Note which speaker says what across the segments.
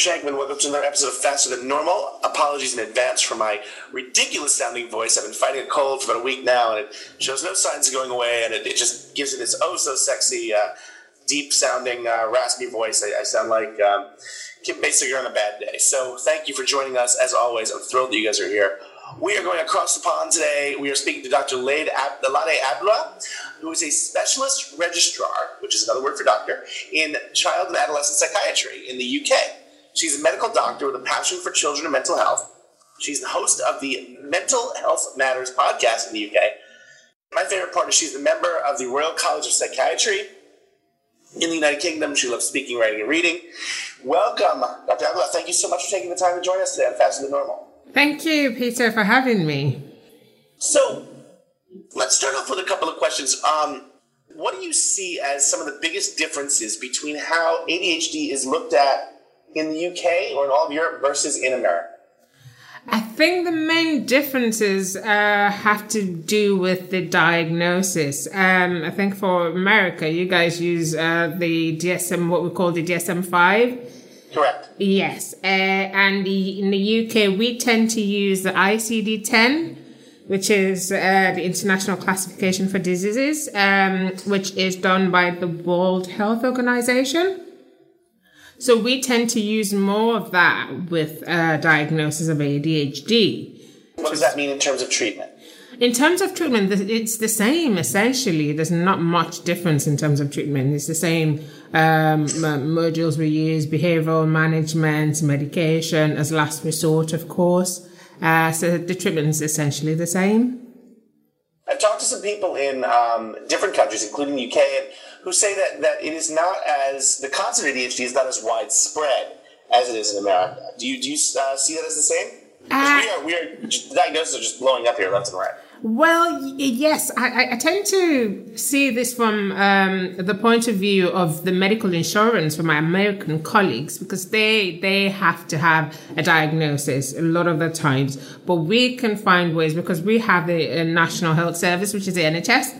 Speaker 1: Shankman. Welcome to another episode of Faster Than Normal. Apologies in advance for my ridiculous sounding voice. I've been fighting a cold for about a week now, and it shows no signs of going away, and it, it just gives it this oh so sexy, uh, deep sounding, uh, raspy voice. I, I sound like um, Kim Basinger on a bad day. So thank you for joining us. As always, I'm thrilled that you guys are here. We are going across the pond today. We are speaking to Dr. Lade Ab- Lade Abdullah, who is a specialist registrar, which is another word for doctor, in child and adolescent psychiatry in the UK. She's a medical doctor with a passion for children and mental health. She's the host of the Mental Health Matters podcast in the UK. My favorite part is she's a member of the Royal College of Psychiatry in the United Kingdom. She loves speaking, writing, and reading. Welcome, Dr. Abdullah. Thank you so much for taking the time to join us today on Faster Than Normal.
Speaker 2: Thank you, Peter, for having me.
Speaker 1: So, let's start off with a couple of questions. Um, what do you see as some of the biggest differences between how ADHD is looked at in the UK or in all of Europe versus in America?
Speaker 2: I think the main differences uh, have to do with the diagnosis. Um, I think for America, you guys use uh, the DSM, what we call the DSM 5.
Speaker 1: Correct.
Speaker 2: Yes. Uh, and the, in the UK, we tend to use the ICD 10, which is uh, the International Classification for Diseases, um, which is done by the World Health Organization. So we tend to use more of that with uh, diagnosis of ADHD.
Speaker 1: What does that mean in terms of treatment?
Speaker 2: In terms of treatment, it's the same essentially. There's not much difference in terms of treatment. It's the same um, modules we use: behavioral management, medication as last resort, of course. Uh, so the treatment is essentially the same.
Speaker 1: I've talked to some people in um, different countries, including the UK, and who say that, that it is not as, the concept of ADHD is not as widespread as it is in America. Do you, do you uh, see that as the same?
Speaker 2: Uh,
Speaker 1: we are, we are, diagnoses are just blowing up here left and right.
Speaker 2: Well, yes, I, I- tend to see this from um, the point of view of the medical insurance for my American colleagues because they they have to have a diagnosis a lot of the times, but we can find ways because we have the National Health Service, which is the NHS.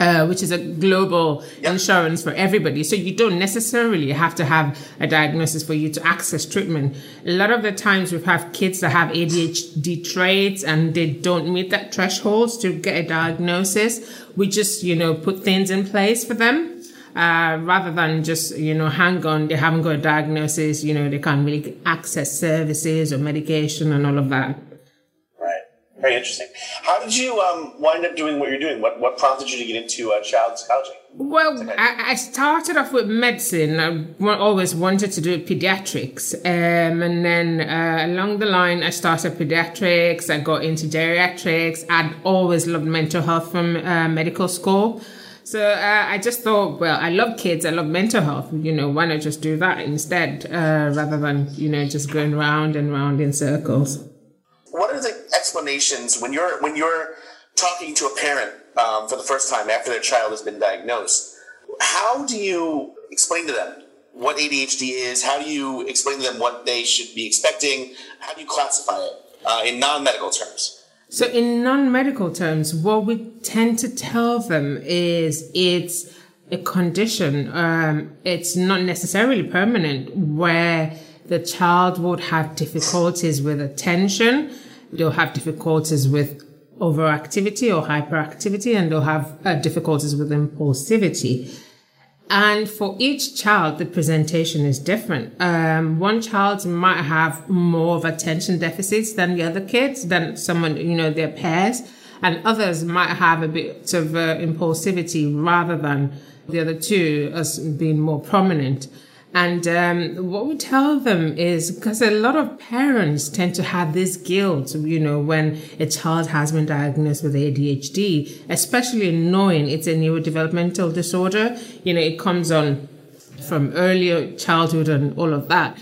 Speaker 2: Uh, which is a global insurance for everybody. So you don't necessarily have to have a diagnosis for you to access treatment. A lot of the times we have kids that have ADHD traits and they don't meet that threshold to get a diagnosis. We just, you know, put things in place for them. Uh, rather than just, you know, hang on, they haven't got a diagnosis, you know, they can't really access services or medication and all of that.
Speaker 1: Very interesting. How did you um, wind up doing what you're doing? What, what prompted you to get into uh, child psychology?
Speaker 2: Well, I, I started off with medicine. I always wanted to do pediatrics. Um, and then uh, along the line, I started pediatrics. I got into geriatrics. I'd always loved mental health from uh, medical school. So uh, I just thought, well, I love kids. I love mental health. You know, why not just do that instead uh, rather than, you know, just going round and round in circles.
Speaker 1: What are the explanations when you're when you're talking to a parent um, for the first time after their child has been diagnosed? How do you explain to them what ADHD is? How do you explain to them what they should be expecting? How do you classify it uh, in non-medical terms?
Speaker 2: So, in non medical terms, what we tend to tell them is it's a condition. Um, it's not necessarily permanent where the child would have difficulties with attention, they'll have difficulties with overactivity or hyperactivity, and they'll have uh, difficulties with impulsivity. And for each child, the presentation is different. Um, one child might have more of attention deficits than the other kids, than someone, you know, their peers. And others might have a bit of uh, impulsivity rather than the other two as being more prominent. And um, what we tell them is because a lot of parents tend to have this guilt, you know, when a child has been diagnosed with ADHD, especially knowing it's a neurodevelopmental disorder. You know, it comes on from earlier childhood and all of that.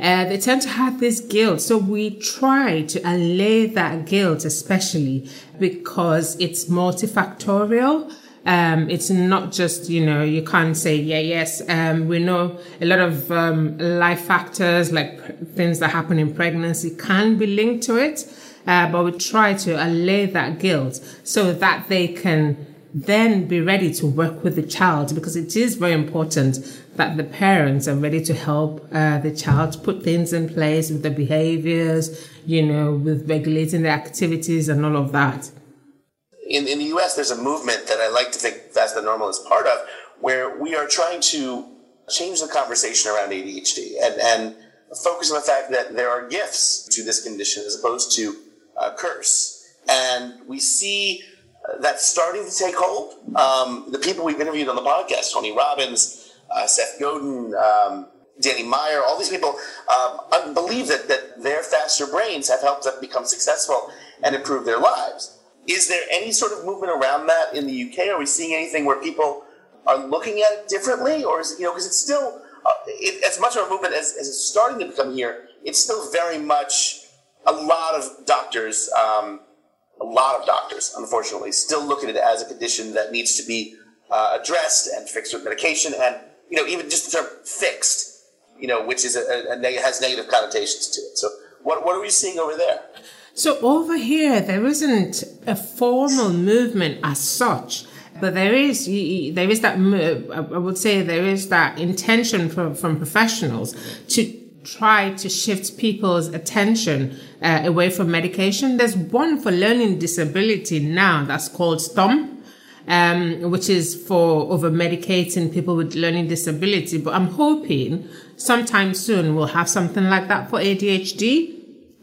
Speaker 2: Uh, they tend to have this guilt. So we try to allay that guilt, especially because it's multifactorial. Um, it's not just, you know, you can't say, yeah, yes. Um, we know a lot of um, life factors like pr- things that happen in pregnancy can be linked to it. Uh, but we try to allay that guilt so that they can then be ready to work with the child because it is very important that the parents are ready to help uh, the child put things in place with the behaviors, you know, with regulating the activities and all of that.
Speaker 1: In, in the US, there's a movement that I like to think Faster Than Normal is part of, where we are trying to change the conversation around ADHD and, and focus on the fact that there are gifts to this condition as opposed to a curse. And we see that starting to take hold. Um, the people we've interviewed on the podcast, Tony Robbins, uh, Seth Godin, um, Danny Meyer, all these people um, believe that, that their faster brains have helped them become successful and improve their lives. Is there any sort of movement around that in the UK? Are we seeing anything where people are looking at it differently? Or is it, you know, because it's still, uh, it, as much of a movement as, as, it's starting to become here, it's still very much a lot of doctors um, a lot of doctors, unfortunately, still look at it as a condition that needs to be uh, addressed and fixed with medication, and you know, even just the term "fixed," you know, which is a, a, a has negative connotations to it. So, what what are we seeing over there?
Speaker 2: So over here, there isn't a formal movement as such, but there is there is that I would say there is that intention from from professionals to try to shift people's attention uh, away from medication. There's one for learning disability now that's called STOMP, um, which is for over medicating people with learning disability. But I'm hoping sometime soon we'll have something like that for ADHD.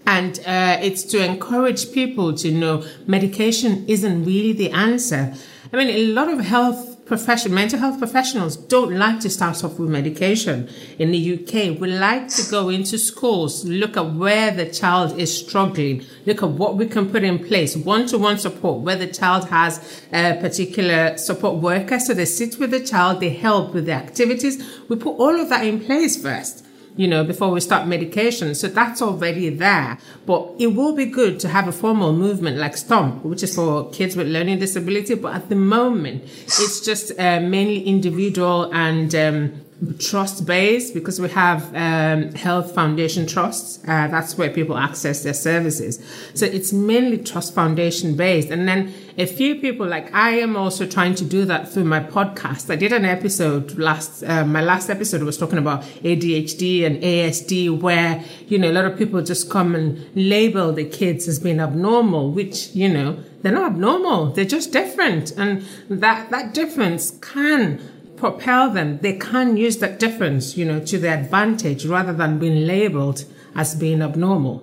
Speaker 2: And uh, it's to encourage people to know medication isn't really the answer. I mean, a lot of health profession, mental health professionals don't like to start off with medication. In the UK, we like to go into schools, look at where the child is struggling, look at what we can put in place, one-to-one support, where the child has a particular support worker. So they sit with the child, they help with the activities. We put all of that in place first you know, before we start medication. So that's already there. But it will be good to have a formal movement like STOMP, which is for kids with learning disability. But at the moment, it's just uh, mainly individual and um, trust based because we have um, health foundation trusts. Uh, that's where people access their services. So it's mainly trust foundation based. And then a few people, like I am also trying to do that through my podcast. I did an episode last, uh, my last episode was talking about ADHD and ASD where, you know, a lot of people just come and label the kids as being abnormal, which, you know, they're not abnormal. They're just different. And that, that difference can propel them, they can use that difference, you know, to their advantage rather than being labeled as being abnormal.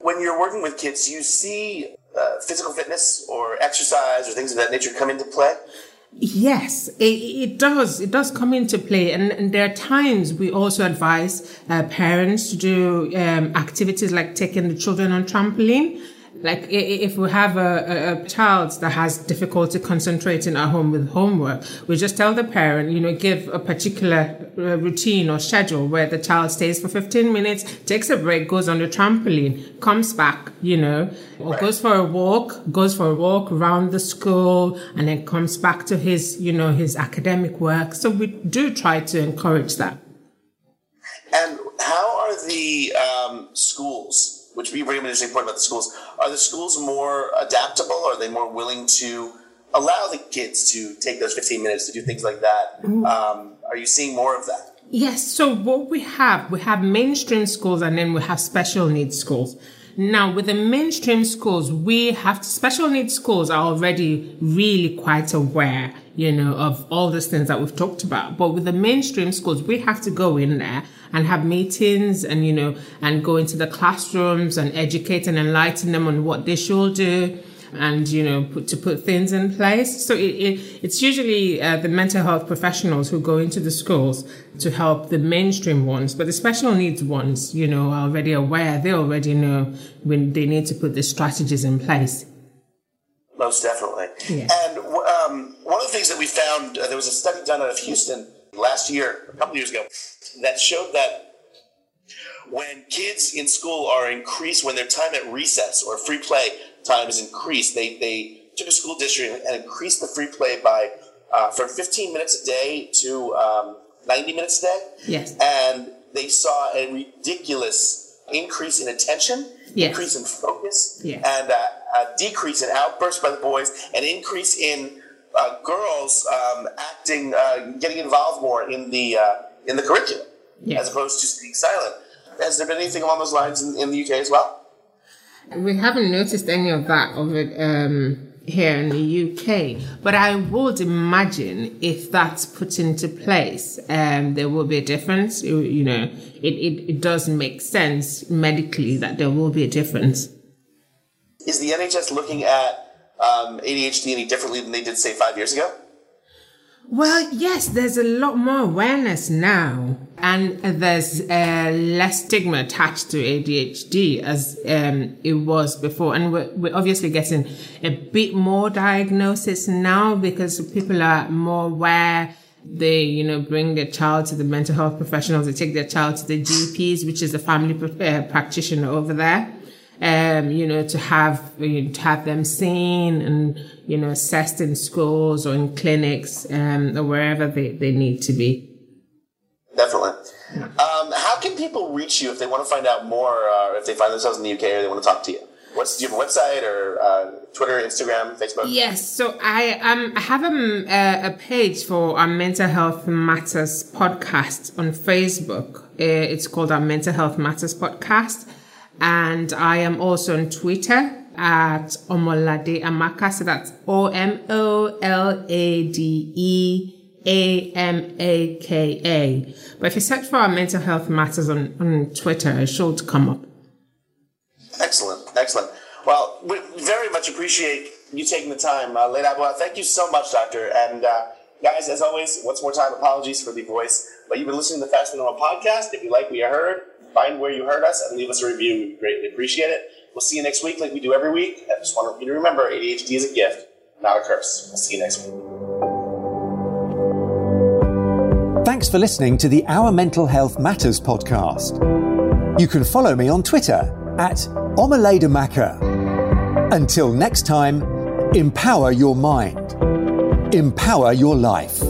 Speaker 1: When you're working with kids, you see uh, physical fitness or exercise or things of that nature come into play?
Speaker 2: Yes, it, it, does. It does come into play. And, and there are times we also advise uh, parents to do um, activities like taking the children on trampoline like if we have a, a, child that has difficulty concentrating at home with homework, we just tell the parent, you know, give a particular uh, routine or schedule where the child stays for 15 minutes, takes a break, goes on the trampoline, comes back, you know, or right. goes for a walk, goes for a walk around the school and then comes back to his, you know, his academic work. So we do try to encourage that.
Speaker 1: And how are the um, schools which would be a very interesting point about the schools. Are the schools more adaptable? Are they more willing to allow the kids to take those 15 minutes to do things like that? Mm-hmm. Um, are you seeing more of that?
Speaker 2: Yes. So what we have, we have mainstream schools and then we have special needs schools. Now, with the mainstream schools, we have special needs schools are already really quite aware, you know, of all these things that we've talked about. But with the mainstream schools, we have to go in there and have meetings and, you know, and go into the classrooms and educate and enlighten them on what they should do and you know put, to put things in place. So it, it, it's usually uh, the mental health professionals who go into the schools to help the mainstream ones but the special needs ones you know are already aware. They already know when they need to put the strategies in place.
Speaker 1: Most definitely. Yeah. and um, one of the things that we found uh, there was a study done out of houston last year, a couple years ago, that showed that when kids in school are increased, when their time at recess or free play time is increased, they, they took a school district and increased the free play by uh, from 15 minutes a day to um, 90 minutes a day.
Speaker 2: Yes.
Speaker 1: And they saw a ridiculous increase in attention,
Speaker 2: Yes.
Speaker 1: increase in focus,
Speaker 2: Yes.
Speaker 1: and uh, a decrease in outbursts by the boys, an increase in uh, girls um, acting, uh, getting involved more in the uh, in the curriculum,
Speaker 2: Yes.
Speaker 1: as opposed to staying silent. Has there been anything along those lines in, in the UK as well?
Speaker 2: We haven't noticed any of that it um, here in the UK, but I would imagine if that's put into place, um, there will be a difference. You, you know, it, it, it does make sense medically that there will be a difference.
Speaker 1: Is the NHS looking at um, ADHD any differently than they did, say, five years ago?
Speaker 2: Well, yes, there's a lot more awareness now, and there's uh, less stigma attached to ADHD as um, it was before. And we're, we're obviously getting a bit more diagnosis now because people are more aware. They, you know, bring their child to the mental health professionals. They take their child to the GPs, which is a family uh, practitioner over there um, you know, to have you know, to have them seen and you know assessed in schools or in clinics um, or wherever they, they need to be.
Speaker 1: Definitely. Um, how can people reach you if they want to find out more, uh, if they find themselves in the UK or they want to talk to you? What's do you have a website or uh, Twitter, Instagram, Facebook?
Speaker 2: Yes, so I um I have a, a page for our Mental Health Matters podcast on Facebook. Uh, it's called our Mental Health Matters podcast, and I am also on Twitter at Omolade Amaka. So that's O M O L A D E A M A K A. But if you search for our Mental Health Matters on, on Twitter, it should come up.
Speaker 1: Excellent, excellent. Well, we very much appreciate you taking the time, uh, Leda Abua. Thank you so much, Doctor. And uh, guys, as always, once more time, apologies for the voice, but you've been listening to the Faster Than Normal podcast. If you like what you heard, find where you heard us and leave us a review. We greatly appreciate it. We'll see you next week, like we do every week. I just want you to remember, ADHD is a gift, not a curse. We'll see you next week.
Speaker 3: Thanks for listening to the Our Mental Health Matters podcast. You can follow me on Twitter at Omoladeamaka. Until next time, empower your mind, empower your life.